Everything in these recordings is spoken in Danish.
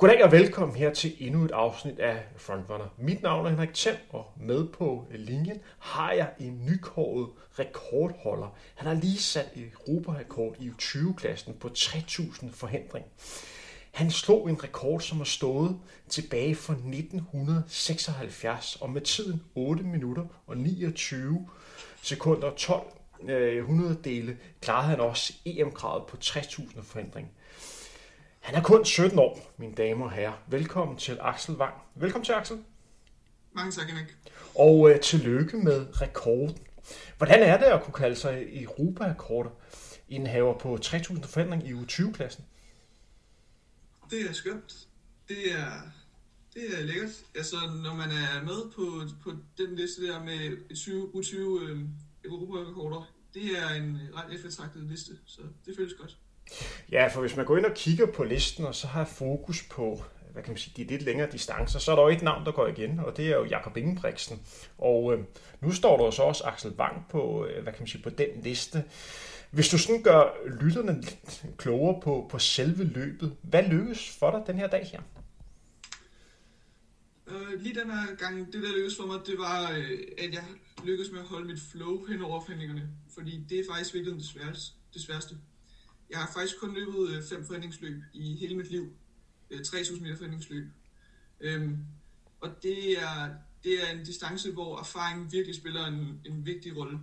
Goddag og velkommen her til endnu et afsnit af Frontrunner. Mit navn er Henrik Thiem, og med på linjen har jeg en nykåret rekordholder. Han har lige sat Europarekord i 20-klassen på 3000 forhindring. Han slog en rekord, som har stået tilbage fra 1976, og med tiden 8 minutter og 29 sekunder 12 100 øh, dele klarede han også EM-kravet på 60.000 forhindring. Han er kun 17 år, mine damer og herrer. Velkommen til Axel Wang. Velkommen til, Axel. Mange tak, Henrik. Og øh, tillykke med rekorden. Hvordan er det at kunne kalde sig Europa-rekorder indhaver på 3.000 forhindring i U20-klassen? Det er skønt. Det er, det er lækkert. Altså, når man er med på, på den liste der med 20, U20 øh, Europa-rekorder, det er en ret eftertragtet liste, så det føles godt. Ja, for hvis man går ind og kigger på listen, og så har fokus på hvad kan man sige, de lidt længere distancer, så er der jo et navn, der går igen, og det er jo Jakob Ingebrigtsen. Og øh, nu står der jo så også Axel Wang på, øh, hvad kan man sige, på den liste. Hvis du sådan gør lytterne lidt klogere på, på selve løbet, hvad lykkes for dig den her dag her? Øh, lige den her gang, det der lykkedes for mig, det var, øh, at jeg lykkedes med at holde mit flow hen over forhandlingerne. Fordi det er faktisk virkelig det sværeste. Det sværeste. Jeg har faktisk kun løbet øh, fem forhindringsløb i hele mit liv. Øh, 3000 meter forhindringsløb. Øhm, og det er, det er en distance, hvor erfaring virkelig spiller en, en vigtig rolle.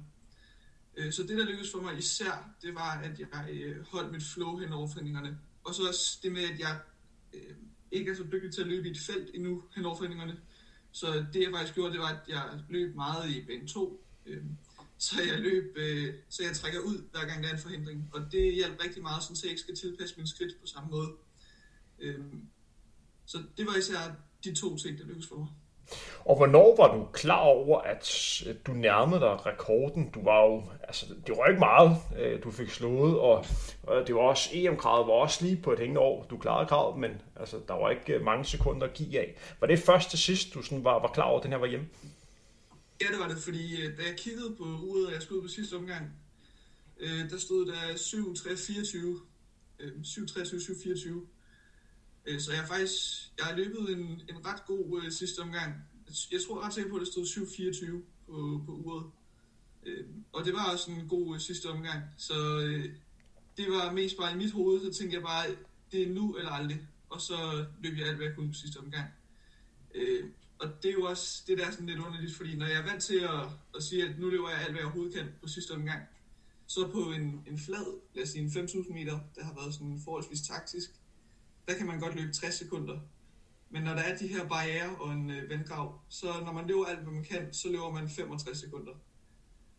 Øh, så det, der lykkedes for mig især, det var, at jeg øh, holdt mit flow hen over forhindringerne. Og så også det med, at jeg øh, ikke er så dygtig til at løbe i et felt endnu hen over forhindringerne. Så det, jeg faktisk gjorde, det var, at jeg løb meget i bane 2. Øh, så jeg løb, øh, så jeg trækker ud, hver gang der er en forhindring. Og det hjalp rigtig meget, så jeg ikke skal tilpasse min skridt på samme måde. Øh, så det var især de to ting, der lykkedes for mig. Og hvornår var du klar over, at øh, du nærmede dig rekorden? Du var jo, altså, det var ikke meget, øh, du fik slået, og, det var også, EM-kravet var også lige på et hængende år. Du klarede kravet, men altså, der var ikke øh, mange sekunder at give af. Var det først til sidst, du sådan var, var klar over, at den her var hjemme? Ja, det var det, fordi øh, da jeg kiggede på uret, og jeg skulle ud på sidste omgang, øh, der stod der 7, 3, 24. Øh, 7, 3, 7, 7, 24. Øh, så jeg har faktisk jeg har løbet en, en ret god øh, sidste omgang. Jeg tror ret sikkert på, at det stod 7-24 på, på uret. Øh, og det var også en god øh, sidste omgang. Så øh, det var mest bare i mit hoved, så tænkte jeg bare, det er nu eller aldrig. Og så løb jeg alt, hvad jeg kunne på sidste omgang. Øh, og det er jo også det, der er sådan lidt underligt, fordi når jeg er vant til at, at sige, at nu løber jeg alt, hvad jeg overhovedet kan på sidste omgang, så på en, en flad, lad os sige en 5.000 meter, der har været sådan forholdsvis taktisk, der kan man godt løbe 60 sekunder. Men når der er de her barriere og en øh, vandgrav, så når man løber alt, hvad man kan, så løber man 65 sekunder.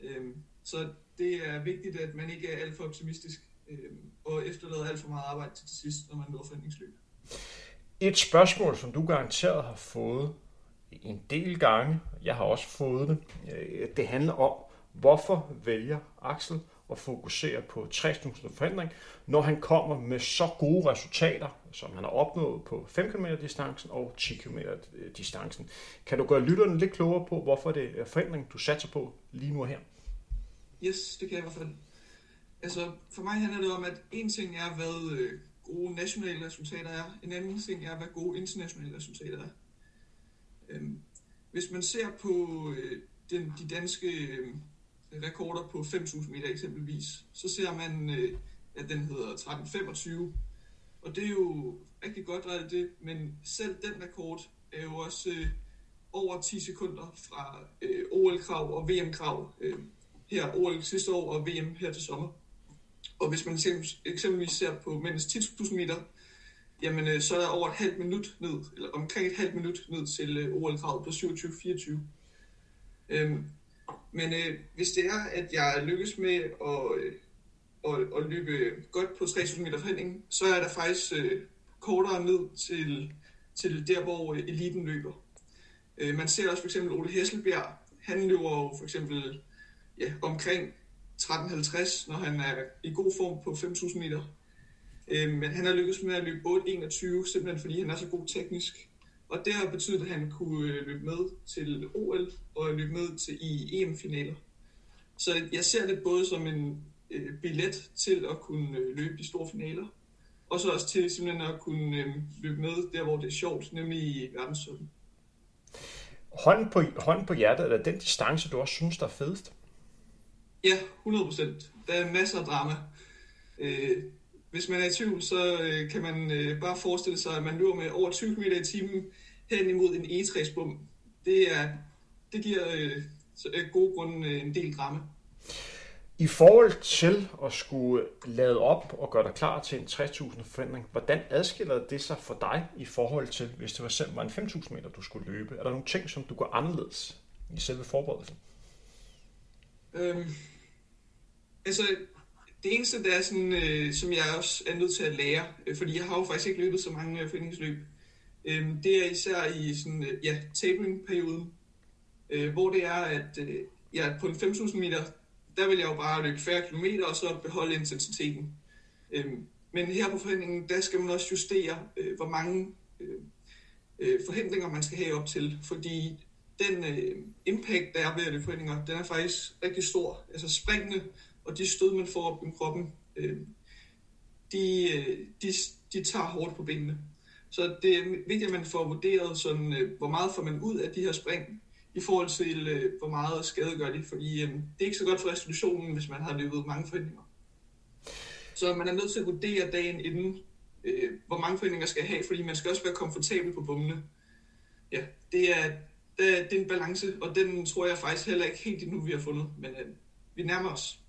Øhm, så det er vigtigt, at man ikke er alt for optimistisk øhm, og efterlader alt for meget arbejde til, til sidst, når man løber forhandlingsløb. Et spørgsmål, som du garanteret har fået en del gange, jeg har også fået det, øh, det handler om, hvorfor vælger Axel at fokusere på 60.000 forhindring, når han kommer med så gode resultater, som han har opnået på 5 km distancen og 10 km distancen. Kan du gøre lytterne lidt klogere på, hvorfor det er forhindring, du satser på lige nu og her? Yes, det kan jeg i hvert fald. Altså, for mig handler det om, at en ting er, hvad øh, gode nationale resultater er. En anden ting er, hvad gode internationale resultater er. Øhm, hvis man ser på øh, den, de danske øh, rekorder på 5.000 meter eksempelvis, så ser man, øh, at den hedder 13.25, og det er jo rigtig godt ret det, men selv den rekord er jo også øh, over 10 sekunder fra øh, OL-krav og VM-krav øh, her OL sidste år og VM her til sommer. Og hvis man eksempelvis ser på mænds 10.000 meter, jamen øh, så er der over et halvt minut ned, eller omkring et halvt minut ned til øh, OL-kravet på 27-24. Øhm, men øh, hvis det er, at jeg lykkes med at, øh, at, at løbe godt på 3000 meter forhindring, så er der faktisk øh, kortere ned til, til der, hvor øh, eliten løber. Øh, man ser også for eksempel Ole Hesselbjerg, han løber jo for eksempel ja, omkring 13.50, når han er i god form på 5.000 meter. Øh, men han har lykkes med at løbe 8.21, simpelthen fordi han er så god teknisk. Og det har betydet, at han kunne øh, løbe med til OL og løbe med til i EM-finaler. Så jeg ser det både som en øh, billet til at kunne øh, løbe de store finaler, og så også til simpelthen at kunne øh, løbe med der, hvor det er sjovt, nemlig i verdenstoppen. Hånden på, hånden på hjertet, er den distance, du også synes, der er fedest? Ja, 100 procent. Der er masser af drama. Øh, hvis man er i tvivl, så øh, kan man øh, bare forestille sig, at man løber med over 20 km i timen hen imod en egetræsbom. Det, er, det giver øh, af gode grunde øh, en del drama. I forhold til at skulle lade op og gøre dig klar til en 60.000 forventning, hvordan adskiller det sig for dig i forhold til, hvis det var selv var en 5.000 meter, du skulle løbe? Er der nogle ting, som du går anderledes i selve forberedelsen? Øhm, altså, det eneste, der er sådan, øh, som jeg også er nødt til at lære, øh, fordi jeg har jo faktisk ikke løbet så mange øh, foreningsløb, øh, det er især i sådan, øh, ja, tabling-perioden, øh, hvor det er, at øh, ja, på en 5.000 meter, der vil jeg jo bare løbe færre kilometer, og så beholde intensiteten. Øh, men her på forhindringen, der skal man også justere, øh, hvor mange øh, øh, forhindringer man skal have op til, fordi den øh, impact, der er ved at løbe forhindringer, den er faktisk rigtig stor. Altså springende og de stød, man får op i kroppen, øh, de, de, de tager hårdt på benene. Så det er vigtigt, at man får vurderet, sådan, øh, hvor meget får man ud af de her spring, i forhold til, øh, hvor meget skade gør de. Fordi øh, det er ikke så godt for restitutionen, hvis man har løbet mange forhindringer. Så man er nødt til at vurdere dagen inden, øh, hvor mange forhindringer skal have, fordi man skal også være komfortabel på bummene. Ja, det er, det er, det er en balance, og den tror jeg faktisk heller ikke helt endnu, vi har fundet, men øh, vi nærmer os.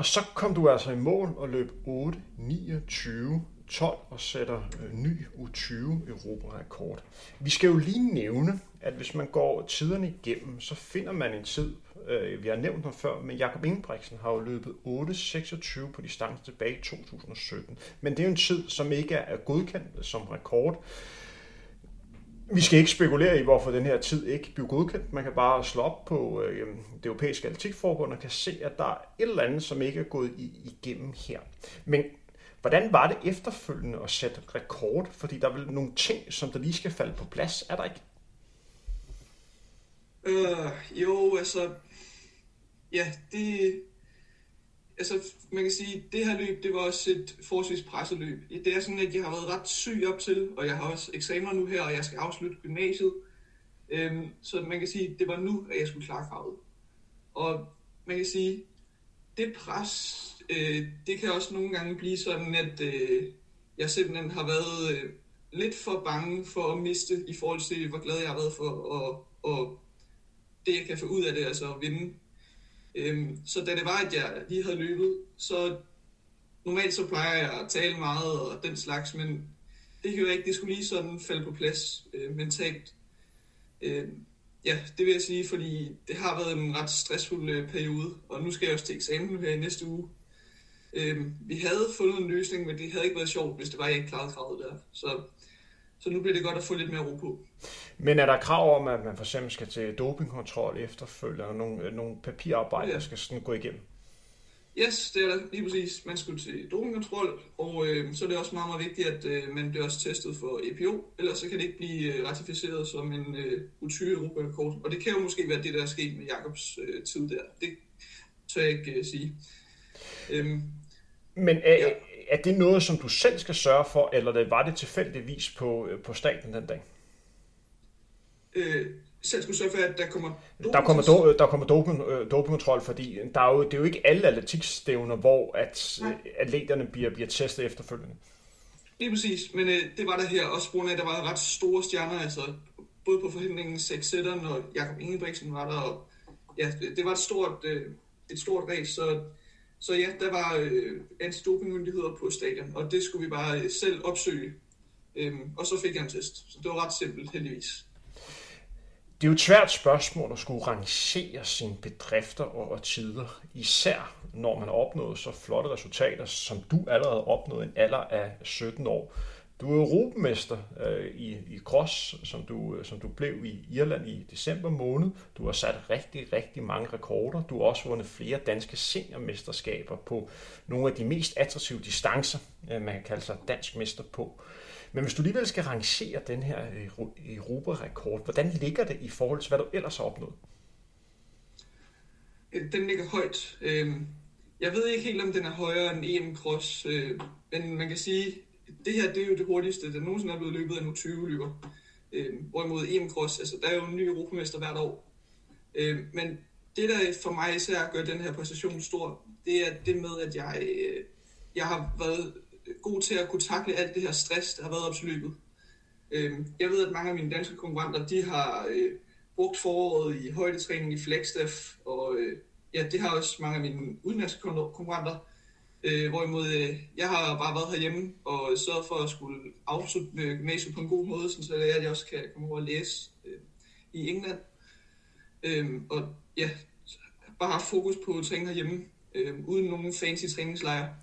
Og så kom du altså i mål og løb 8, 29, 12 og sætter øh, ny U20 Europa-rekord. Vi skal jo lige nævne, at hvis man går tiderne igennem, så finder man en tid, øh, vi har nævnt den før, men Jakob Ingebrigtsen har jo løbet 8.26 på distance tilbage i 2017. Men det er jo en tid, som ikke er godkendt som rekord. Vi skal ikke spekulere i, hvorfor den her tid ikke blev godkendt. Man kan bare slå op på øh, det europæiske atletikforbund og kan se, at der er et eller andet, som ikke er gået i, igennem her. Men hvordan var det efterfølgende at sætte rekord? Fordi der er vel nogle ting, som der lige skal falde på plads, er der ikke? Øh, jo, altså... Ja, det, altså, man kan sige, det her løb, det var også et forholdsvis presset løb. Det er sådan, at jeg har været ret syg op til, og jeg har også eksamener nu her, og jeg skal afslutte gymnasiet. Øhm, så man kan sige, det var nu, at jeg skulle klare kravet. Og man kan sige, det pres, øh, det kan også nogle gange blive sådan, at øh, jeg simpelthen har været øh, lidt for bange for at miste, i forhold til, hvor glad jeg har været for, og, og det, jeg kan få ud af det, altså at vinde Øhm, så da det var, at jeg lige havde løbet, så normalt så plejer jeg at tale meget og den slags, men det gjorde jeg ikke, det skulle lige sådan falde på plads øh, mentalt. Øh, ja, det vil jeg sige, fordi det har været en ret stressfuld øh, periode, og nu skal jeg også til eksamen her i næste uge. Øh, vi havde fundet en løsning, men det havde ikke været sjovt, hvis det var, jeg ikke klarede kravet der. Så så nu bliver det godt at få lidt mere ro på. Men er der krav om, at man for eksempel skal til dopingkontrol efterfølgende, og nogle, øh, nogle papirarbejde, ja. der skal sådan gå igennem? Yes, det er der lige præcis. Man skal til dopingkontrol, og øh, så er det også meget, meget vigtigt, at øh, man bliver også testet for EPO, ellers så kan det ikke blive øh, ratificeret som en øh, U20 Europa-rekord. Og det kan jo måske være det, der er sket med Jakobs øh, tid der. Det tør jeg ikke øh, sige. Øhm, Men er, ja er det noget, som du selv skal sørge for, eller det, var det tilfældigvis på, øh, på staten den dag? Øh, selv skulle sørge for, at der kommer der kommer, do, der kommer doping, øh, dopingkontrol, fordi der er jo, det er jo ikke alle atletikstævner, hvor at Nej. atleterne bliver, bliver testet efterfølgende. Lige præcis, men øh, det var der her også at der var ret store stjerner, altså både på forhindringen 6 og Jakob Ingebrigtsen var der, og ja, det, det var et stort, øh, et stort race, så så ja, der var øh, antidopingmyndigheder på stadion, og det skulle vi bare øh, selv opsøge. Øhm, og så fik jeg en test. Så det var ret simpelt, heldigvis. Det er jo et svært spørgsmål at skulle rangere sine bedrifter og tider, især når man har opnået så flotte resultater, som du allerede opnåede i en alder af 17 år. Du er europamester øh, i, i cross, som du, øh, som du blev i Irland i december måned. Du har sat rigtig, rigtig mange rekorder. Du har også vundet flere danske seniormesterskaber på nogle af de mest attraktive distancer, øh, man kan kalde sig dansk mester på. Men hvis du alligevel skal rangere den her øh, europarekord, Europa-rekord, hvordan ligger det i forhold til, hvad du ellers har opnået? Øh, den ligger højt. Øhm, jeg ved ikke helt, om den er højere end EM Cross men man kan sige, det her det er jo det hurtigste, der nogensinde er blevet løbet af nu 20 løber. Øh, hvorimod EM-cross, altså der er jo en ny europamester hvert år. Øh, men det, der for mig især gør den her præstation stor, det er det med, at jeg, øh, jeg har været god til at kunne takle alt det her stress, der har været op til løbet. Øh, jeg ved, at mange af mine danske konkurrenter, de har øh, brugt foråret i højdetræning i Flagstaff, og øh, ja, det har også mange af mine udenlandske konkurrenter. Øh, hvorimod øh, jeg har bare været herhjemme og sørget for at skulle afslutte gymnasiet på en god måde, så jeg, at jeg også kan komme over og læse øh, i England. Øh, og ja, bare have fokus på træning herhjemme, øh, uden nogen fancy træningslejre.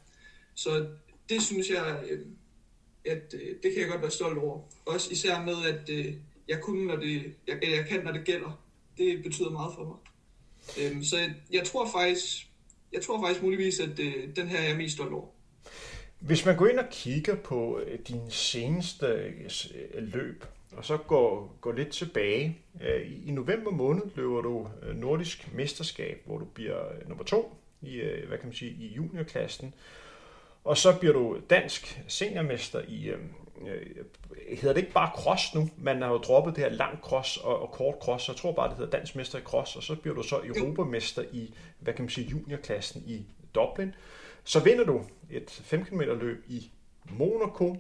Så det synes jeg, øh, at øh, det kan jeg godt være stolt over. Også især med, at øh, jeg, kunne, når det, jeg, jeg kan, når det gælder. Det betyder meget for mig. Øh, så jeg, jeg tror faktisk, jeg tror faktisk muligvis, at øh, den her er jeg mest stolt over. Hvis man går ind og kigger på øh, din seneste øh, løb, og så går, går lidt tilbage. Øh, I november måned løber du øh, nordisk mesterskab, hvor du bliver øh, nummer to i, øh, hvad kan man sige, i juniorklassen. Og så bliver du dansk seniormester i, Øh, øh, hedder det ikke bare cross nu? Man har jo droppet det her lang cross og, og kort cross, så jeg tror bare, det hedder dansk mester i cross, og så bliver du så europamester i, hvad kan man sige, juniorklassen i Dublin. Så vinder du et 5 km løb i Monaco.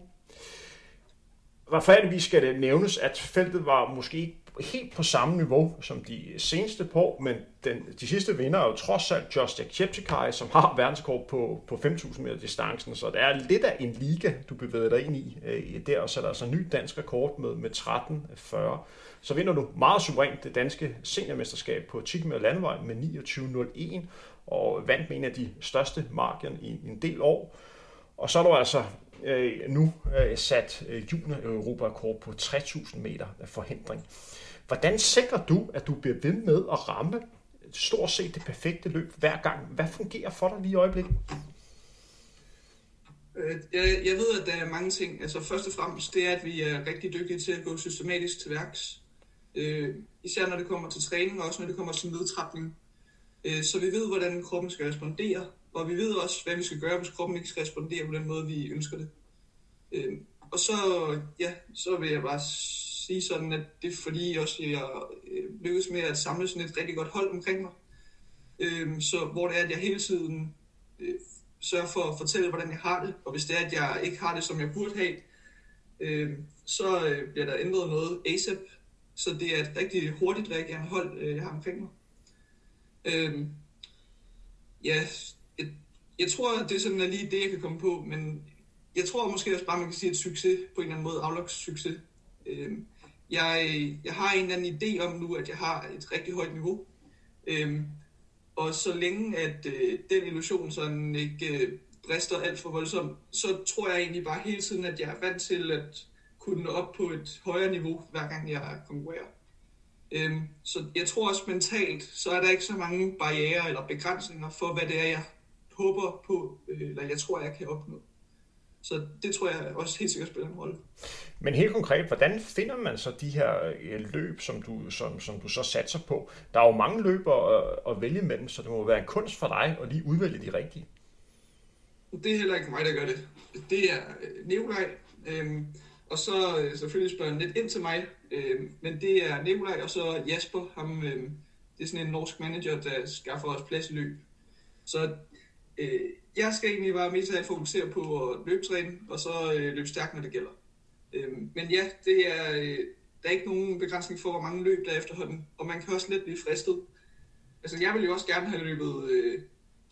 Retfærdigvis skal det nævnes, at feltet var måske ikke helt på samme niveau som de seneste på, men den, de sidste vinder er jo trods alt Josh Cheptegei, som har verdenskort på, på 5.000 meter distancen, så det er lidt af en liga, du bevæger dig ind i øh, der, og så er der altså en ny dansk rekord med, med 13.40. Så vinder du meget suverænt det danske seniormesterskab på 10 km landevej med 29.01, og vandt med en af de største marken i en del år. Og så er du altså øh, nu øh, sat øh, junior Europa-rekord på 3.000 meter forhindring. Hvordan sikrer du, at du bliver ved med at ramme stort set det perfekte løb hver gang? Hvad fungerer for dig lige i øjeblikket? Øh, jeg, jeg ved, at der er mange ting. Altså først og fremmest, det er, at vi er rigtig dygtige til at gå systematisk til værks. Øh, især når det kommer til træning, og også når det kommer til nedtrapning. Øh, så vi ved, hvordan kroppen skal respondere, og vi ved også, hvad vi skal gøre, hvis kroppen ikke skal respondere på den måde, vi ønsker det. Øh, og så, ja, så vil jeg bare sige sådan, at det er fordi også, jeg øh, lykkes med at samle sådan et rigtig godt hold omkring mig. Øh, så hvor det er, at jeg hele tiden øh, sørger for at fortælle, hvordan jeg har det, og hvis det er, at jeg ikke har det, som jeg burde have, øh, så øh, bliver der ændret noget ASAP, så det er et rigtig hurtigt reagerende hold, øh, jeg har omkring mig. Øh, ja, jeg, tror, det er sådan er lige det, jeg kan komme på, men jeg tror måske også bare, man kan sige et succes på en eller anden måde, afloks succes. Øh, jeg, jeg har en eller anden idé om nu, at jeg har et rigtig højt niveau. Øh, og så længe at øh, den illusion sådan ikke øh, brister alt for voldsomt, så tror jeg egentlig bare hele tiden, at jeg er vant til at kunne nå op på et højere niveau, hver gang jeg konkurrerer. Øhm, så jeg tror også mentalt, så er der ikke så mange barriere eller begrænsninger for, hvad det er, jeg håber på, øh, eller jeg tror, jeg kan opnå. Så det tror jeg også helt sikkert spiller en rolle. Men helt konkret, hvordan finder man så de her øh, løb, som du, som, som du så satser på? Der er jo mange løber at, at vælge imellem, så det må være en kunst for dig at lige udvælge de rigtige. Det er heller ikke mig, der gør det. Det er øh, Nikolaj, øhm, og så selvfølgelig spørger han lidt ind til mig, øhm, men det er Nikolaj og så Jasper, ham, øhm, det er sådan en norsk manager, der skaffer os plads i løb. Så øh, jeg skal egentlig bare mest af fokusere på at løbetræne, og så øh, løbe stærkt, når det gælder. Øh, men ja, det er, øh, der er ikke nogen begrænsning for, hvor mange løb der er efterhånden, og man kan også let blive fristet. Altså, jeg ville jo også gerne have løbet øh,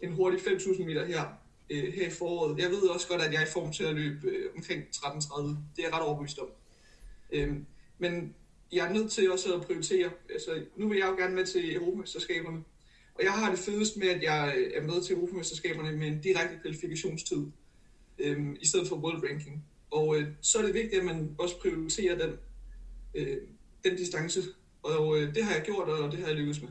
en hurtig 5.000 meter her, øh, her i foråret. Jeg ved også godt, at jeg er i form til at løbe øh, omkring 13.30. Det er jeg ret overbevist om. Øh, men jeg er nødt til også at prioritere. Altså, nu vil jeg jo gerne med til Europamesterskaberne, og jeg har det fedest med, at jeg er med til Europamesterskaberne med en direkte kvalifikationstid, øh, i stedet for world ranking. Og øh, så er det vigtigt, at man også prioriterer den, øh, den distance. Og øh, det har jeg gjort, og det har jeg lykkes med.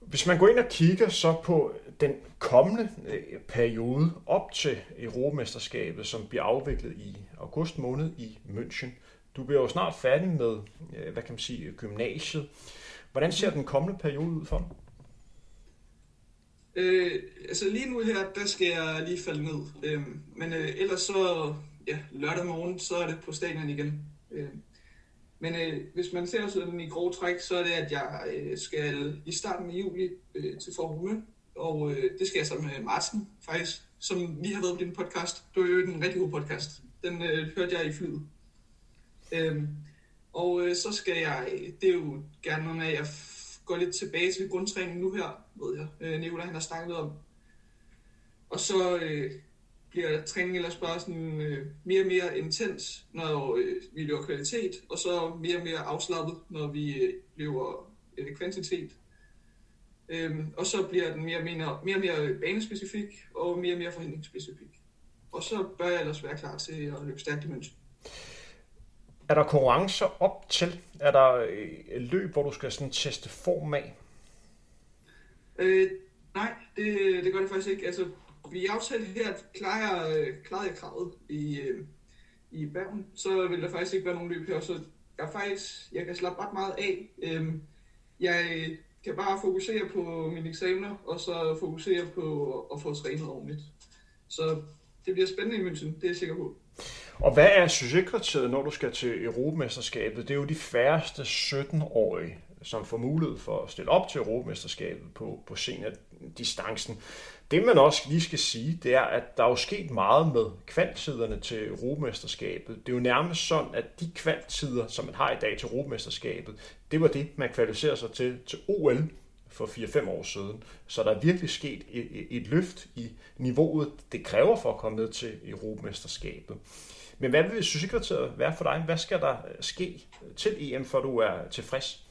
Hvis man går ind og kigger så på den kommende øh, periode op til Europamesterskabet, som bliver afviklet i august måned i München. Du bliver jo snart færdig med, øh, hvad kan man sige, gymnasiet. Hvordan ser den kommende periode ud for dig? Øh, altså lige nu her, der skal jeg lige falde ned. Øh, men øh, ellers så, ja, lørdag morgen, så er det på stadion igen. Øh, men øh, hvis man ser sådan i grove træk, så er det, at jeg øh, skal i starten af juli øh, til Formule, og øh, det skal jeg sammen med Martin, faktisk, som lige har været på din podcast. Det var jo en rigtig god podcast. Den øh, hørte jeg i flyet. Øh, og øh, så skal jeg, det er jo gerne noget med, at jeg går lidt tilbage til grundtræning nu her, ved jeg, øh, Nicola han har snakket om. Og så øh, bliver træningen ellers bare sådan øh, mere og mere intens, når øh, vi løber kvalitet, og så mere og mere afslappet, når vi øh, løber øh, kvantitet. Øhm, og så bliver den mere og mere, mere, mere banespecifik og mere og mere forhindringsspecifik. Og så bør jeg ellers være klar til at løbe stærkt i München. Er der konkurrencer op til? Er der et løb, hvor du skal sådan teste form af? Øh, nej, det, det gør det faktisk ikke. Altså, vi aftalte her, at klarer jeg, klarer jeg kravet i, øh, i Bergen, så vil der faktisk ikke være nogen løb her. Så jeg, faktisk, jeg kan slappe ret meget af. Øhm, jeg øh, kan bare fokusere på mine eksamener, og så fokusere på at få trænet ordentligt. Så det bliver spændende i München, det er jeg sikker på. Og hvad er succeskriteriet, når du skal til Europamesterskabet? Det er jo de færreste 17-årige, som får mulighed for at stille op til Europamesterskabet på, på seniordistancen. Det man også lige skal sige, det er, at der er jo sket meget med kvanttiderne til Europamesterskabet. Det er jo nærmest sådan, at de kvanttider, som man har i dag til Europamesterskabet, det var det, man kvalificerede sig til til OL for 4-5 år siden. Så der er virkelig sket et, et løft i niveauet, det kræver for at komme med til Europamesterskabet. Men hvad vil succeskriteriet være for dig? Hvad skal der ske til EM, for du er tilfreds?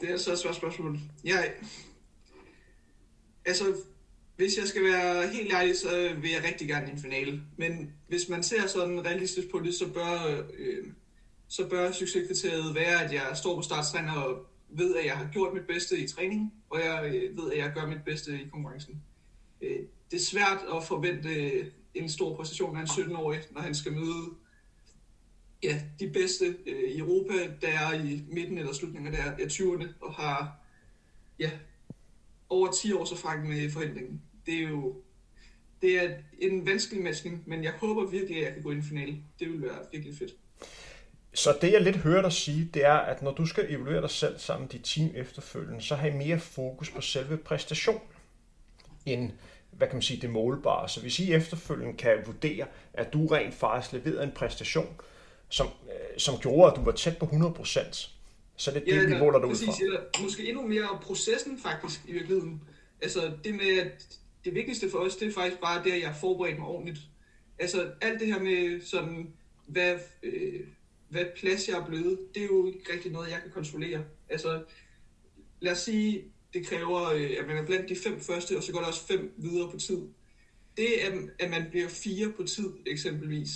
Det er så et svært spørgsmål. Jeg, altså, hvis jeg skal være helt ærlig, så vil jeg rigtig gerne i en finale. Men hvis man ser sådan realistisk på det, så bør, øh, så bør succeskriteriet være, at jeg står på startstrænder og ved, at jeg har gjort mit bedste i træning, og jeg øh, ved, at jeg gør mit bedste i konkurrencen. Øh, det er svært at forvente øh, en stor præstation af en 17-årig, når han skal møde ja, de bedste i Europa, der er i midten eller slutningen af 20'erne, og har ja, over 10 års erfaring med forhindringen. Det er jo det er en vanskelig matchning, men jeg håber virkelig, at jeg kan gå ind i finale. Det vil være virkelig fedt. Så det, jeg lidt hører dig sige, det er, at når du skal evaluere dig selv sammen med dit team efterfølgende, så har I mere fokus på selve præstation, end hvad kan man sige, det målbare. Så hvis I efterfølgende kan vurdere, at du rent faktisk leverede en præstation, som, øh, som gjorde, at du var tæt på 100%, så det er ja, det, vi måler dig ud fra. Ja, måske endnu mere processen faktisk i virkeligheden. Altså det med, at det vigtigste for os, det er faktisk bare det, at jeg har forberedt mig ordentligt. Altså alt det her med sådan, hvad, øh, hvad plads jeg er blevet, det er jo ikke rigtig noget, jeg kan kontrollere. Altså lad os sige, det kræver, øh, at man er blandt de fem første, og så går der også fem videre på tid. Det, at man bliver fire på tid eksempelvis,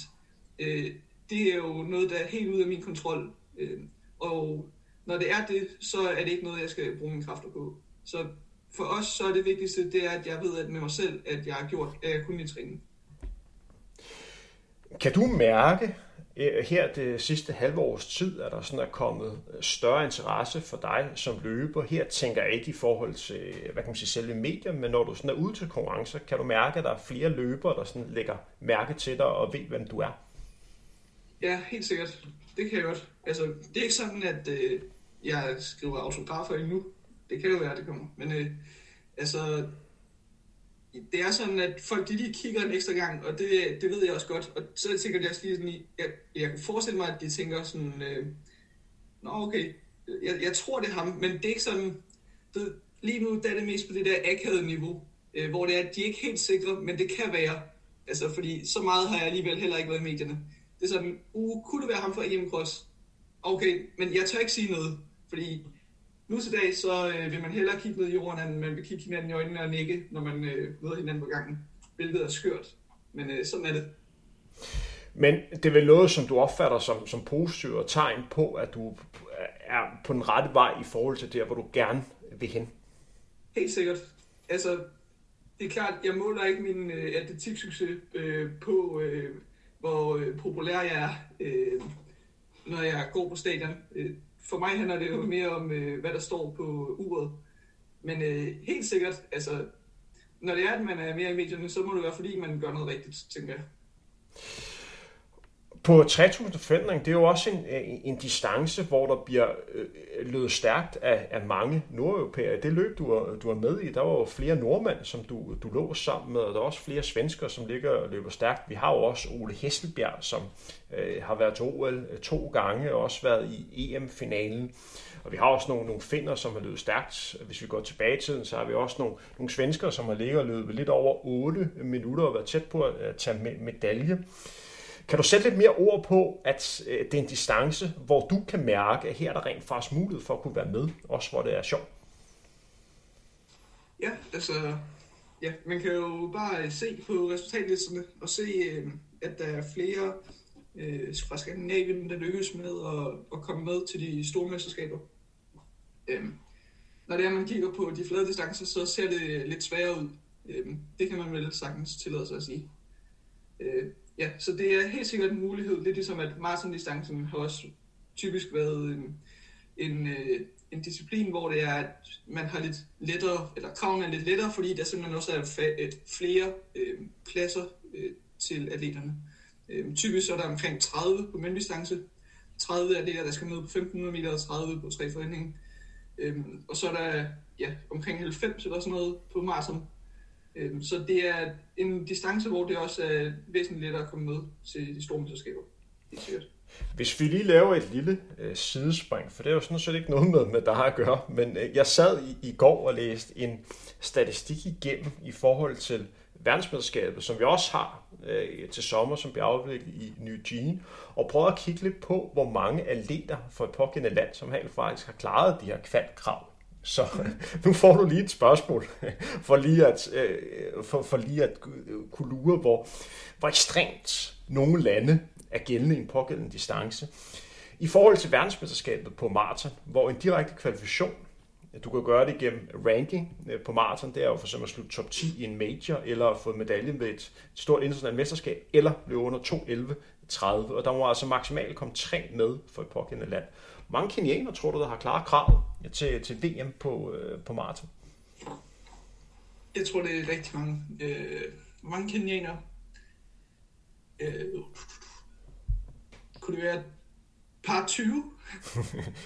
øh, det er jo noget, der er helt ude af min kontrol. Øh, og når det er det, så er det ikke noget, jeg skal bruge mine kræfter på. Så for os, så er det vigtigste, det er, at jeg ved at med mig selv, at jeg har gjort, at jeg kunne i træning. Kan du mærke, Øh, her det sidste halve års tid, er der sådan er kommet øh, større interesse for dig som løber. Her tænker jeg ikke i forhold til, øh, hvad kan man sige, selve medier, men når du sådan er ude til konkurrencer, kan du mærke, at der er flere løbere, der sådan lægger mærke til dig og ved, hvem du er? Ja, helt sikkert. Det kan jeg godt. Altså, det er ikke sådan, at øh, jeg skriver autografer endnu. Det kan jo være, det kommer. Men øh, altså, det er sådan, at folk de lige kigger en ekstra gang, og det, det ved jeg også godt. Og så tænker jeg også lige sådan, jeg, jeg kan forestille mig, at de tænker sådan, øh, nå okay, jeg, jeg tror det er ham, men det er ikke sådan, det, lige nu der er det mest på det der akavede niveau, øh, hvor det er, at de er ikke helt sikre, men det kan være. Altså, fordi så meget har jeg alligevel heller ikke været i medierne. Det er sådan, uh, kunne det være ham fra EM Cross? Okay, men jeg tør ikke sige noget, fordi nu til dag, så øh, vil man hellere kigge ned i jorden, end man vil kigge hinanden i øjnene og nikke, når man øh, møder hinanden på gangen. Hvilket er skørt, men øh, sådan er det. Men det er vel noget, som du opfatter som, som positivt og tegn på, at du er på den rette vej i forhold til der, hvor du gerne vil hen? Helt sikkert. Altså, det er klart, jeg måler ikke min øh, atletiksucces øh, på, øh, hvor øh, populær jeg er, øh, når jeg går på stadion. Øh, for mig handler det jo mere om, øh, hvad der står på uret. Men øh, helt sikkert, altså, når det er, at man er mere i medierne, så må det være, fordi man gør noget rigtigt, tænker jeg. På 3000 forventning, det er jo også øh, en, en distance, hvor der bliver øh, løbet stærkt af, af mange nordeuropæere. Det løb, du var, du var med i, der var jo flere nordmænd, som du, du lå sammen med, og der er også flere svensker, som ligger og løber stærkt. Vi har jo også Ole Hesselbjerg, som øh, har været til OL øh, to gange, og også været i EM-finalen. Og vi har også nogle, nogle finder, som har løbet stærkt. Hvis vi går tilbage i tiden, så har vi også nogle, nogle svensker, som har ligget og løbet lidt over 8 minutter og været tæt på at tage medalje. Kan du sætte lidt mere ord på, at øh, det er en distance, hvor du kan mærke, at her er der rent faktisk mulighed for at kunne være med, også hvor det er sjovt? Ja, altså, ja, man kan jo bare øh, se på resultatlisterne og se, øh, at der er flere øh, fra Skandinavien, der lykkes med at, at komme med til de store mesterskaber. Øhm, når det er, man kigger på de flade distancer, så ser det lidt sværere ud. Øhm, det kan man vel sagtens tillade sig at sige. Øh, ja, så det er helt sikkert en mulighed. Lidt ligesom, at maratondistancen har også typisk været en, en, øh, en disciplin, hvor det er, at man har lidt lettere, eller kravene er lidt lettere, fordi der simpelthen også er flere øh, pladser øh, til atleterne. Øh, typisk så er der omkring 30 på mænddistance, 30 atleter, der skal ned på 1500 meter, og 30 på tre forhindring. Øh, og så er der ja, omkring 90 eller sådan noget på maraton. Øh, så det er en distance, hvor det også er væsentligt lettere at komme med til de store mesterskaber. Hvis vi lige laver et lille øh, sidespring, for det er jo sådan set ikke noget med, med der har at gøre, men øh, jeg sad i, i går og læste en statistik igennem i forhold til verdensmesterskabet, som vi også har øh, til sommer, som bliver afviklet i New Jean, og prøve at kigge lidt på, hvor mange atleter fra et pågældende land, som helt faktisk har klaret de her kvalkrav. Så nu får du lige et spørgsmål, for lige at, øh, for, for lige at kunne lure, hvor, hvor ekstremt nogle lande er gældende i en pågældende distance. I forhold til verdensmesterskabet på maraton, hvor en direkte kvalifikation du kan gøre det gennem ranking øh, på maraton. Det er jo for eksempel at slutte top 10 i en major, eller få medalje ved et stort internationalt mesterskab, eller løbe under 2.11.30. Og der må altså maksimalt komme tre med for et pågældende land. Mange kenianer tror du, der har klaret kravet til, til VM på, øh, på maraton? Jeg tror, det er rigtig mange. Øh, mange kenianer. Øh, kunne det være par 20?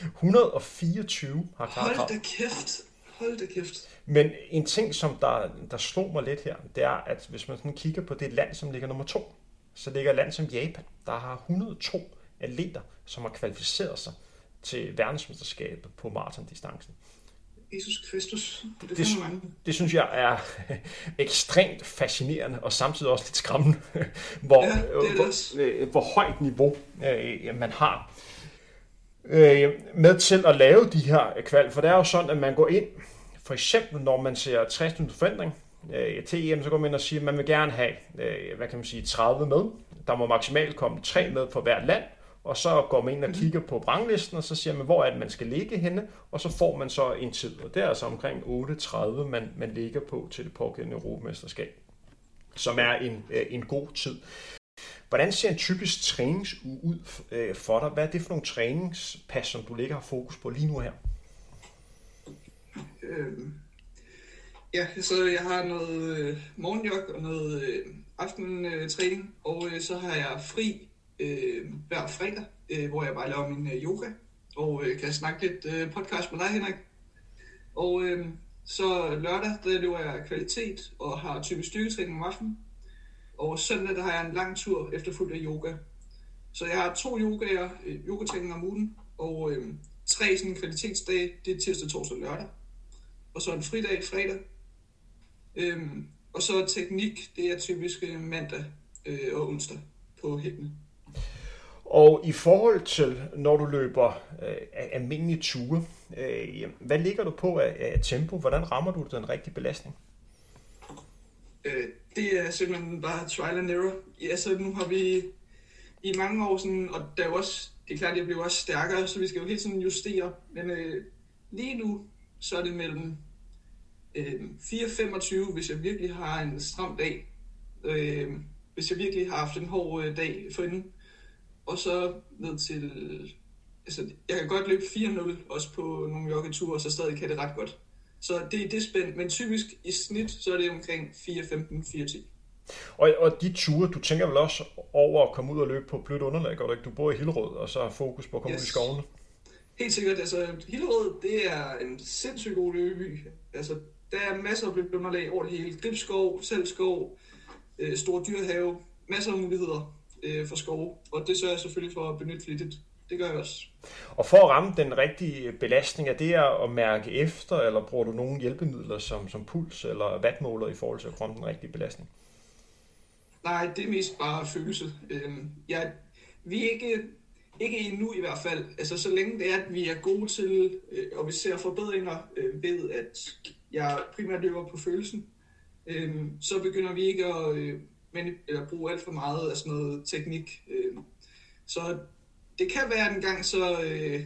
124 har klaret Hold da kæft. Hold da kæft. Men en ting, som der, der slog mig lidt her, det er, at hvis man sådan kigger på det land, som ligger nummer to, så ligger et land som Japan, der har 102 atleter, som har kvalificeret sig til verdensmesterskabet på maratondistancen. Jesus Kristus. Det, det, det synes jeg er ekstremt fascinerende og samtidig også lidt skræmmende, hvor, ja, hvor, øh, hvor højt niveau øh, man har øh, med til at lave de her kval. For det er jo sådan, at man går ind, for eksempel når man ser 60 forandring øh, til EM, så går man ind og siger, at man vil gerne have, øh, hvad kan man sige, 30 med. Der må maksimalt komme 3 med for hvert land, og så går man ind og kigger på branglisten, og så siger man, hvor er det, man skal ligge henne, og så får man så en tid. Og det er altså omkring 8.30, man, man ligger på til det pågældende Europamesterskab, som er en, øh, en god tid. Hvordan ser en typisk træningsuge ud øh, for dig? Hvad er det for nogle træningspas, som du ligger og fokus på lige nu her? Øh, ja, så jeg har noget øh, morgenjog og noget øh, aftentræning, og øh, så har jeg fri øh, hver fredag, øh, hvor jeg bare laver min øh, yoga, og øh, kan snakke lidt øh, podcast med dig, Henrik. Og øh, så lørdag, der løber jeg kvalitet og har typisk styrketræning om aftenen. Og søndag, der har jeg en lang tur efterfulgt af yoga. Så jeg har to yogaer, øh, yogatræning om ugen, og øh, tre sådan kvalitetsdage, det er tirsdag, torsdag og lørdag. Og så en fridag fredag. Øhm, og så teknik, det er typisk øh, mandag øh, og onsdag på hækkene. Og i forhold til, når du løber øh, almindelige ture, øh, hvad ligger du på af, af tempo? Hvordan rammer du den rigtige belastning? Øh, det er simpelthen bare trial and error. Ja, så nu har vi i mange år sådan, og der er også, det er klart, at jeg bliver også stærkere, så vi skal jo helt sådan justere. Men øh, lige nu, så er det mellem øh, 4-25, hvis jeg virkelig har en stram dag. Øh, hvis jeg virkelig har haft en hård øh, dag forinden. Og så ned til, altså jeg kan godt løbe 4-0 også på nogle joggeture, og så stadig kan det ret godt. Så det er det spænd, men typisk i snit, så er det omkring 4.15-4.10. Og, og de ture, du tænker vel også over at komme ud og løbe på blødt underlag, gør du ikke? Du bor i Hillerød, og så har fokus på at komme yes. ud i skovene. Helt sikkert. Altså, Hillerød, det er en sindssygt god løbeby. Altså, der er masser af blødt underlag over det hele. Gribskov, selvskov, øh, stor dyrehave, masser af muligheder øh, for skov. Og det sørger jeg selvfølgelig for at benytte flittigt. Det gør jeg også. Og for at ramme den rigtige belastning, er det at mærke efter, eller bruger du nogle hjælpemidler som, som puls eller wattmåler i forhold til at ramme den rigtige belastning? Nej, det er mest bare følelse. Øhm, jeg, vi er ikke, ikke endnu i hvert fald. Altså, så længe det er, at vi er gode til, øh, og vi ser forbedringer øh, ved, at jeg primært løber på følelsen, øh, så begynder vi ikke at øh, eller bruge alt for meget af sådan noget teknik. Øh, så det kan være en gang, så øh,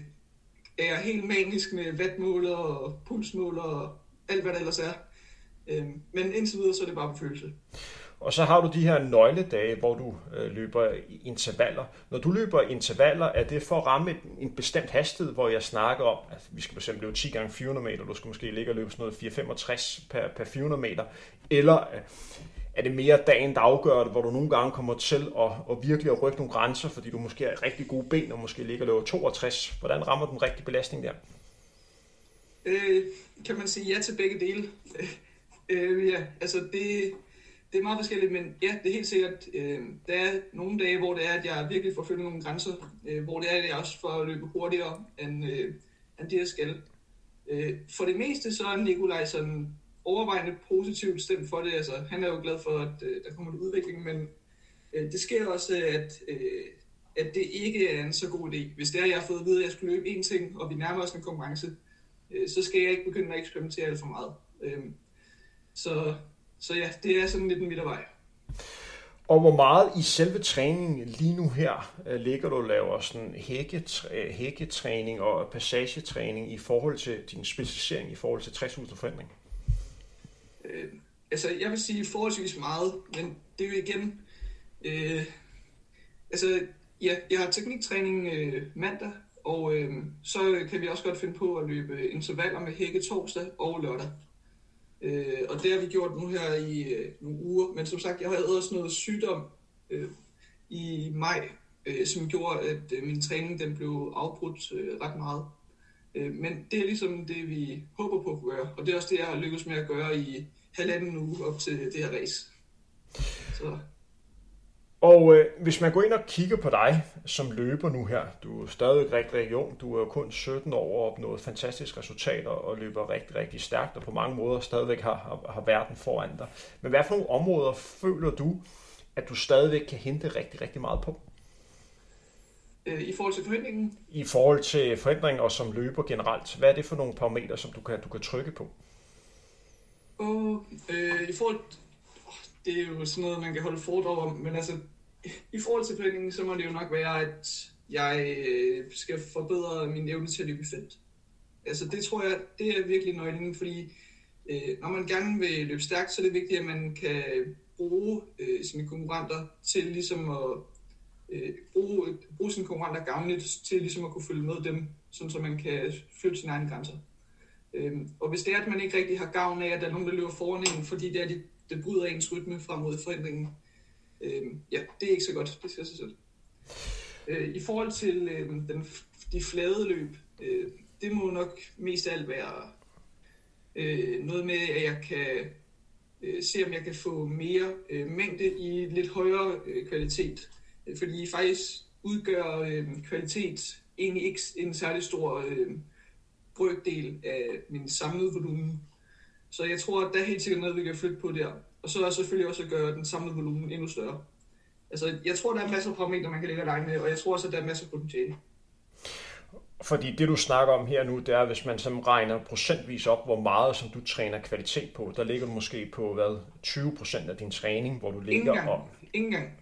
er jeg helt manisk med vatmåler og pulsmåler og alt, hvad der ellers er. Øh, men indtil videre, så er det bare på følelse. Og så har du de her nøgledage, hvor du øh, løber intervaller. Når du løber intervaller, er det for at ramme en bestemt hastighed, hvor jeg snakker om, at vi skal eksempel løbe 10 gange 400 meter, du skal måske ligge og løbe sådan noget 465 per, per 400 meter, eller øh, er det mere dagen, der afgør det, hvor du nogle gange kommer til at, at virkelig at rykke nogle grænser, fordi du måske har rigtig gode ben, og måske ligger og løber 62. Hvordan rammer du den rigtige belastning der? Øh, kan man sige ja til begge dele? øh, ja, altså det, det er meget forskelligt, men ja, det er helt sikkert. Øh, der er nogle dage, hvor det er, at jeg virkelig får følge nogle grænser, øh, hvor det er, at jeg også får løbe hurtigere, end, øh, end det jeg skal. Øh, for det meste, så er Nikolaj sådan overvejende positivt stemt for det. Altså, han er jo glad for, at øh, der kommer en udvikling, men øh, det sker også, at, øh, at det ikke er en så god idé. Hvis det er, at jeg har fået at vide, at jeg skulle løbe én ting, og vi nærmer os en konkurrence, øh, så skal jeg ikke begynde at eksperimentere alt for meget. Øh, så så ja, det er sådan lidt en midtervej. Og hvor meget i selve træningen lige nu her øh, ligger du og laver sådan hækketræning og passagetræning i forhold til din specialisering i forhold til 60.000 forandring? Øh, altså, jeg vil sige forholdsvis meget, men det er jo igen... Øh, altså, ja, jeg har tekniktræning øh, mandag, og øh, så kan vi også godt finde på at løbe intervaller med hække torsdag og lørdag. Øh, og det har vi gjort nu her i øh, nogle uger. Men som sagt, jeg havde også noget sygdom øh, i maj, øh, som gjorde, at øh, min træning den blev afbrudt øh, ret meget. Øh, men det er ligesom det, vi håber på at gøre. Og det er også det, jeg har lykkes med at gøre i halvanden uge op til det her race. Så og øh, hvis man går ind og kigger på dig som løber nu her, du er stadig rigtig, rigtig ung, du er kun 17 år og opnået fantastiske resultater og løber rigtig, rigtig stærkt og på mange måder stadigvæk har, har, har verden foran dig. Men hvad for nogle områder føler du, at du stadigvæk kan hente rigtig, rigtig meget på? Øh, I forhold til forhindringen? I forhold til forhindringen og som løber generelt. Hvad er det for nogle parametre, som du kan, du kan trykke på? Og, øh, I forhold det er jo sådan noget, man kan holde foredrag om, men altså, i forhold til planningen, så må det jo nok være, at jeg øh, skal forbedre min evne til at løbe felt. Altså det tror jeg, det er virkelig nøglen, fordi øh, når man gerne vil løbe stærkt, så er det vigtigt, at man kan bruge øh, sine konkurrenter til ligesom at øh, bruge, bruge sine konkurrenter gavnligt til ligesom at kunne følge med dem, sådan så man kan flytte sine egne grænser. Øh, og hvis det er, at man ikke rigtig har gavn af, at der er nogen, der løber foran en, fordi det er det, det bryder ens rytme frem mod forandringen. øhm, ja, det er ikke så godt, det siger sig selv. Øh, I forhold til øh, den, de flade løb, øh, det må nok mest af alt være øh, noget med, at jeg kan øh, se, om jeg kan få mere øh, mængde i lidt højere øh, kvalitet. Øh, fordi faktisk udgør øh, kvalitet egentlig ikke en særlig stor øh, brøkdel af min samlede volumen. Så jeg tror, at der er helt sikkert noget, vi kan flytte på der. Og så er selvfølgelig også at gøre den samlede volumen endnu større. Altså, jeg tror, der er masser af parametre, man kan lægge dig med, og jeg tror også, at der er masser af potentiale. Fordi det, du snakker om her nu, det er, hvis man som regner procentvis op, hvor meget som du træner kvalitet på, der ligger du måske på, hvad, 20 procent af din træning, hvor du ligger Ingen gang. Ingen gang.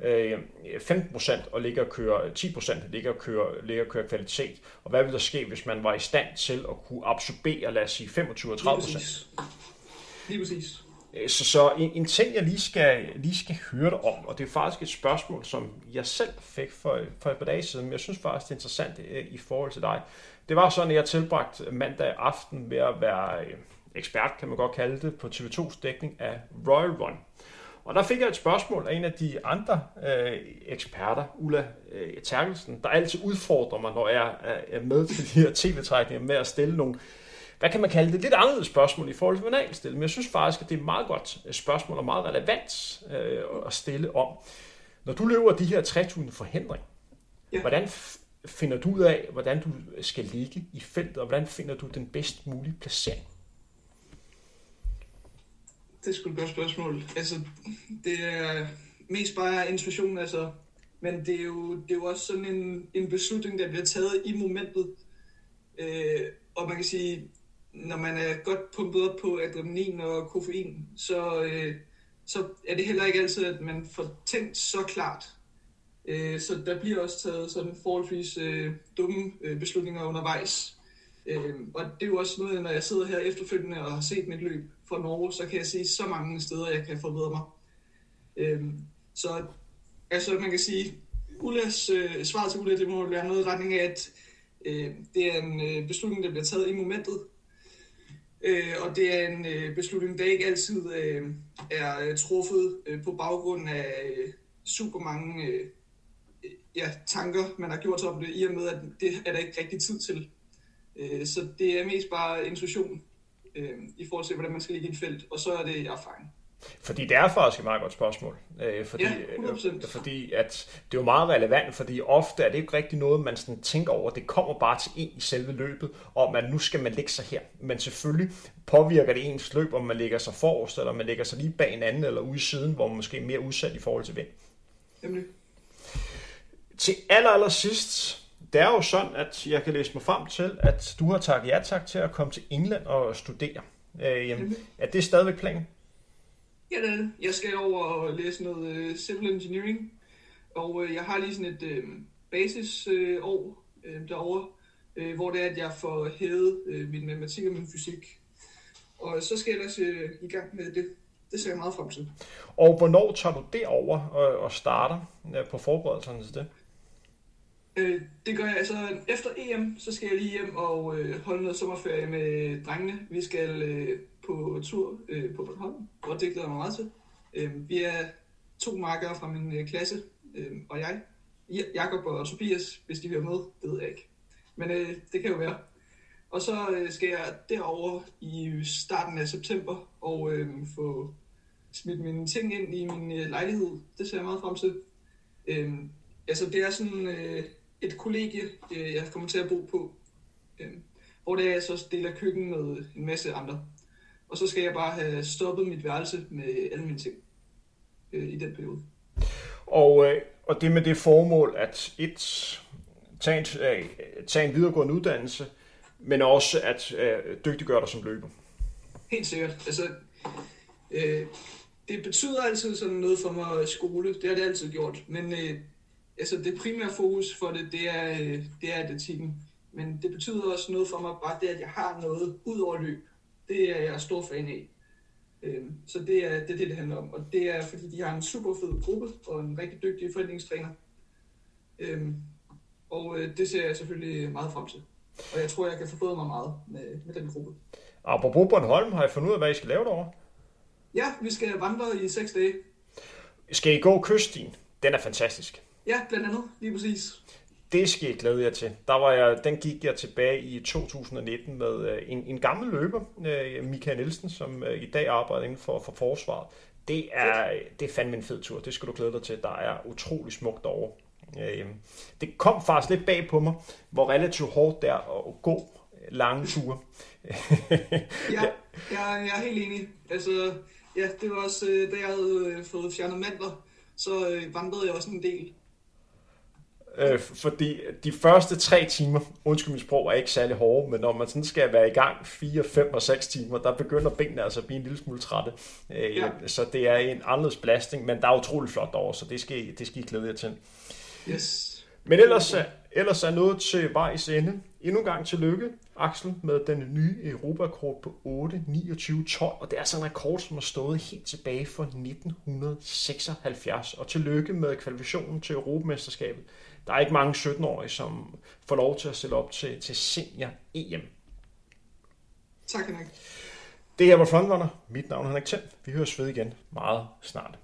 15 øh, procent og ligger og køre, 10 procent ligger og køre, ligger og køre kvalitet. Og hvad vil der ske, hvis man var i stand til at kunne absorbere, lad os sige, 25-30 procent? Lige præcis. Øh, så, så en, en ting, jeg lige skal, lige skal høre dig om, og det er faktisk et spørgsmål, som jeg selv fik for, for et par dage siden, men jeg synes faktisk, det er interessant øh, i forhold til dig, det var sådan, at jeg tilbragte mandag aften ved at være øh, ekspert, kan man godt kalde det, på TV2's dækning af Royal Run. Og der fik jeg et spørgsmål af en af de andre øh, eksperter, Ulla øh, Terkelsen, der altid udfordrer mig, når jeg er med til de her tv-trækninger med at stille nogle, hvad kan man kalde det, lidt anderledes spørgsmål i forhold til, hvad man stille. Men jeg synes faktisk, at det er et meget godt øh, spørgsmål og meget relevant øh, at stille om. Når du løber de her 3000 forhindringer, ja. hvordan finder du ud af, hvordan du skal ligge i feltet, og hvordan finder du den bedst mulige placering? Det er sgu et godt spørgsmål. Altså, det er mest bare intuition, altså. Men det er jo, det er jo også sådan en, en beslutning, der bliver taget i momentet. Øh, og man kan sige, når man er godt pumpet op på adrenalin og koffein, så, øh, så er det heller ikke altid, at man får tænkt så klart. Øh, så der bliver også taget sådan forholdsvis øh, dumme øh, beslutninger undervejs. Øhm, og det er jo også noget, når jeg sidder her efterfølgende og har set mit løb fra Norge, så kan jeg se så mange steder, jeg kan forbedre mig. Øhm, så altså man kan sige, Ullas, øh, svar til Ulla, det må være noget i retning af, at øh, det er en øh, beslutning, der bliver taget i momentet, øh, og det er en øh, beslutning, der ikke altid øh, er øh, truffet øh, på baggrund af øh, super mange øh, ja, tanker, man har gjort sig om det, i og med, at det er der ikke rigtig tid til. Øh, så det er mest bare intuition øh, i forhold til, hvordan man skal ligge i et felt, og så er det erfaring. Fordi det er faktisk et meget godt spørgsmål. Øh, fordi, ja, 100%. Øh, fordi at det er jo meget relevant, fordi ofte er det ikke rigtig noget, man sådan tænker over. Det kommer bare til en i selve løbet, om at nu skal man lægge sig her. Men selvfølgelig påvirker det ens løb, om man lægger sig forrest, eller man lægger sig lige bag en anden, eller ude i siden, hvor man måske er mere udsat i forhold til vind. Jamen. Til aller, aller sidst, det er jo sådan, at jeg kan læse mig frem til, at du har taget ja tak til at komme til England og studere. Øh, jamen, er det stadigvæk planen? Ja, det er det. Jeg skal over og læse noget uh, civil engineering, og uh, jeg har lige sådan et uh, basisår uh, uh, derovre, uh, hvor det er, at jeg får hævet uh, min matematik og min fysik. Og så skal jeg ellers uh, i gang med det. Det ser jeg meget frem til. Og hvornår tager du det over og, og starter uh, på forberedelserne til det? Øh, det gør jeg altså efter EM, så skal jeg lige hjem og øh, holde noget sommerferie med drengene. Vi skal øh, på tur øh, på Bornholm, og det glæder jeg mig meget til. Øh, vi er to markere fra min øh, klasse, øh, og jeg. Jakob og Tobias, hvis de hører med, det ved jeg ikke. Men øh, det kan jo være. Og så øh, skal jeg derover i starten af september og øh, få smidt mine ting ind i min øh, lejlighed. Det ser jeg meget frem til. Øh, altså det er sådan øh, et kollegie, øh, jeg kommer til at bo på, øh, hvor det er, jeg så deler køkken med en masse andre. Og så skal jeg bare have stoppet mit værelse med alle mine ting øh, i den periode. Og, øh, og det med det formål, at et, tage en, øh, tage en videregående uddannelse, men også at øh, dygtiggøre dig som løber. Helt sikkert. Altså, øh, det betyder altid sådan noget for mig skole. Det har det altid gjort. Men øh, altså det primære fokus for det, det er, øh, det er atletikken. Men det betyder også noget for mig, bare det, at jeg har noget ud over løb. Det er jeg stor fan af. Øhm, så det er, det er det, det handler om. Og det er, fordi de har en super fed gruppe og en rigtig dygtig forhandlingstræner. Øhm, og øh, det ser jeg selvfølgelig meget frem til. Og jeg tror, jeg kan forbedre mig meget med, med den gruppe. Apropos Bornholm, har I fundet ud af, hvad I skal lave derovre? Ja, vi skal vandre i seks dage. Skal I gå kyststien? Den er fantastisk. Ja, blandt andet. Lige præcis. Det skal jeg glæde jer til. Der var jeg, den gik jeg tilbage i 2019 med øh, en, en gammel løber, øh, Michael Nielsen, som øh, i dag arbejder inden for, for forsvaret. Det er, det er fandme en fed tur. Det skal du glæde dig til. Der er utrolig smukt derovre. Det kom faktisk lidt bag på mig, hvor relativt hårdt det er at gå lange ture. ja, jeg, jeg er helt enig. Altså, ja, det var også, da jeg havde fået fjernet mandler, så vandrede jeg også en del. Øh, fordi de første tre timer, undskyld mit sprog, er ikke særlig hårde, men når man sådan skal være i gang 4, 5 og 6 timer, der begynder benene altså at blive en lille smule trætte. Øh, ja. Så det er en anderledes belastning, men der er utrolig flot over, så det skal, det skal I glæde jer til. Yes. Men ellers, ellers er noget til vejs ende. Endnu en gang tillykke, Axel, med den nye Europakort på 8, 29, 12. Og det er sådan en rekord, som har stået helt tilbage fra 1976. Og tillykke med kvalifikationen til Europamesterskabet der er ikke mange 17-årige, som får lov til at stille op til, til senior-EM. Tak, Henrik. Det her var Frontrunner. Mit navn er Henrik Thiem. Vi høres ved igen meget snart.